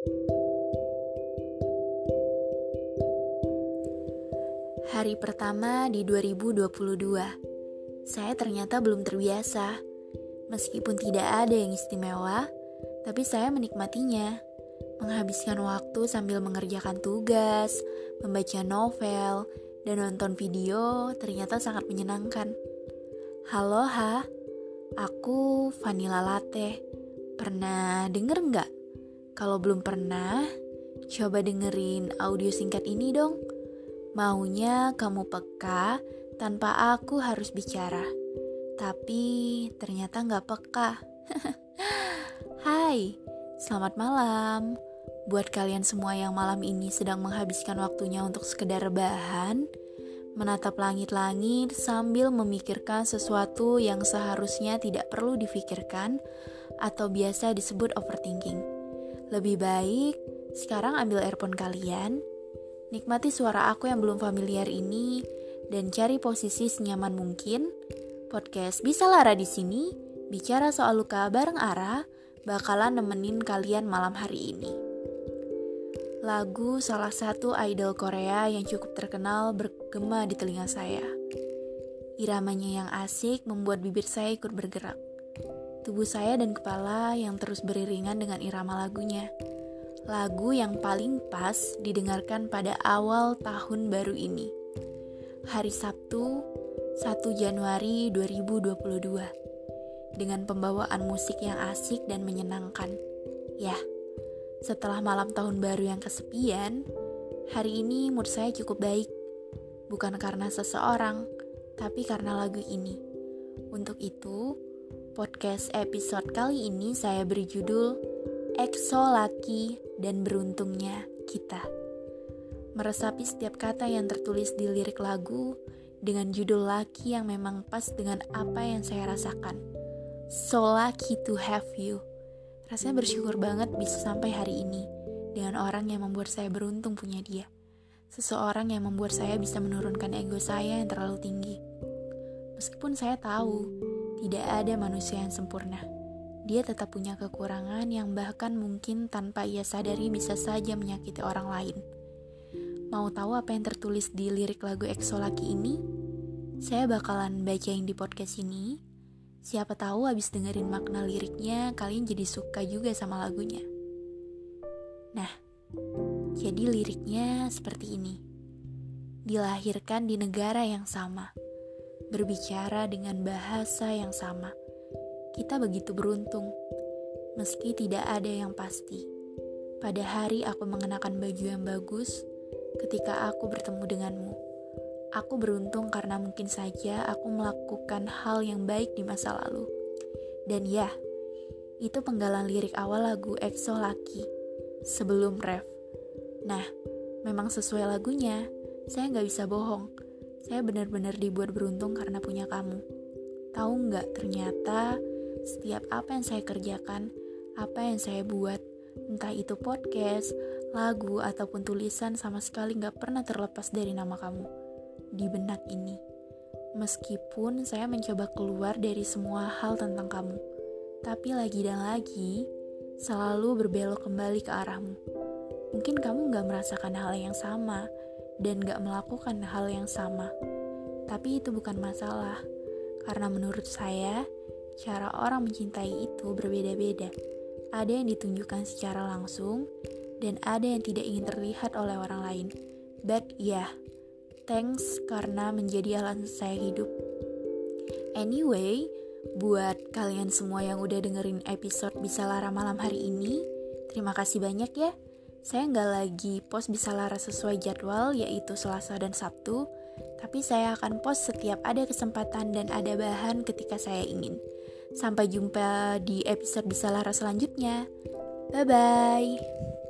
Hari pertama di 2022 Saya ternyata belum terbiasa. Meskipun tidak ada yang istimewa Tapi saya menikmatinya. Menghabiskan waktu sambil mengerjakan tugas Membaca novel Dan nonton video ternyata sangat menyenangkan. Halo ha. Aku Vanilla Latte. Pernah denger nggak? Kalau belum pernah, coba dengerin audio singkat ini dong Maunya kamu peka tanpa aku harus bicara. Tapi ternyata nggak peka. Hai, selamat malam. Buat kalian semua yang malam ini sedang menghabiskan waktunya untuk sekedar bahan, menatap langit-langit sambil memikirkan sesuatu yang seharusnya tidak perlu difikirkan atau biasa disebut overthinking. Lebih baik sekarang ambil earphone kalian, Nikmati suara aku yang belum familiar ini dan cari posisi senyaman mungkin. Podcast Bisa Lara di sini, bicara soal luka bareng Ara, bakalan nemenin kalian malam hari ini. Lagu salah satu idol Korea yang cukup terkenal bergema di telinga saya. Iramanya yang asik membuat bibir saya ikut bergerak. Tubuh saya dan kepala yang terus beriringan dengan irama lagunya lagu yang paling pas didengarkan pada awal tahun baru ini. Hari Sabtu, 1 Januari 2022. Dengan pembawaan musik yang asik dan menyenangkan. Ya, setelah malam tahun baru yang kesepian, hari ini mood saya cukup baik. Bukan karena seseorang, tapi karena lagu ini. Untuk itu, podcast episode kali ini saya beri judul Exo Laki dan beruntungnya kita. Meresapi setiap kata yang tertulis di lirik lagu dengan judul laki yang memang pas dengan apa yang saya rasakan. So lucky to have you. Rasanya bersyukur banget bisa sampai hari ini dengan orang yang membuat saya beruntung punya dia. Seseorang yang membuat saya bisa menurunkan ego saya yang terlalu tinggi. Meskipun saya tahu tidak ada manusia yang sempurna dia tetap punya kekurangan yang bahkan mungkin tanpa ia sadari bisa saja menyakiti orang lain. Mau tahu apa yang tertulis di lirik lagu EXO Laki ini? Saya bakalan bacain di podcast ini. Siapa tahu abis dengerin makna liriknya, kalian jadi suka juga sama lagunya. Nah, jadi liriknya seperti ini. Dilahirkan di negara yang sama, berbicara dengan bahasa yang sama kita begitu beruntung, meski tidak ada yang pasti. Pada hari aku mengenakan baju yang bagus, ketika aku bertemu denganmu, aku beruntung karena mungkin saja aku melakukan hal yang baik di masa lalu. Dan ya, itu penggalan lirik awal lagu EXO Laki sebelum ref. Nah, memang sesuai lagunya, saya nggak bisa bohong. Saya benar-benar dibuat beruntung karena punya kamu. Tahu nggak, ternyata setiap apa yang saya kerjakan, apa yang saya buat, entah itu podcast, lagu, ataupun tulisan sama sekali gak pernah terlepas dari nama kamu di benak ini. Meskipun saya mencoba keluar dari semua hal tentang kamu, tapi lagi dan lagi selalu berbelok kembali ke arahmu. Mungkin kamu gak merasakan hal yang sama dan gak melakukan hal yang sama, tapi itu bukan masalah, karena menurut saya cara orang mencintai itu berbeda-beda. Ada yang ditunjukkan secara langsung, dan ada yang tidak ingin terlihat oleh orang lain. But yeah, thanks karena menjadi alasan saya hidup. Anyway, buat kalian semua yang udah dengerin episode Bisa Lara malam hari ini, terima kasih banyak ya. Saya nggak lagi post Bisa Lara sesuai jadwal, yaitu Selasa dan Sabtu, tapi saya akan post setiap ada kesempatan dan ada bahan ketika saya ingin. Sampai jumpa di episode Bisa Lara selanjutnya. Bye bye.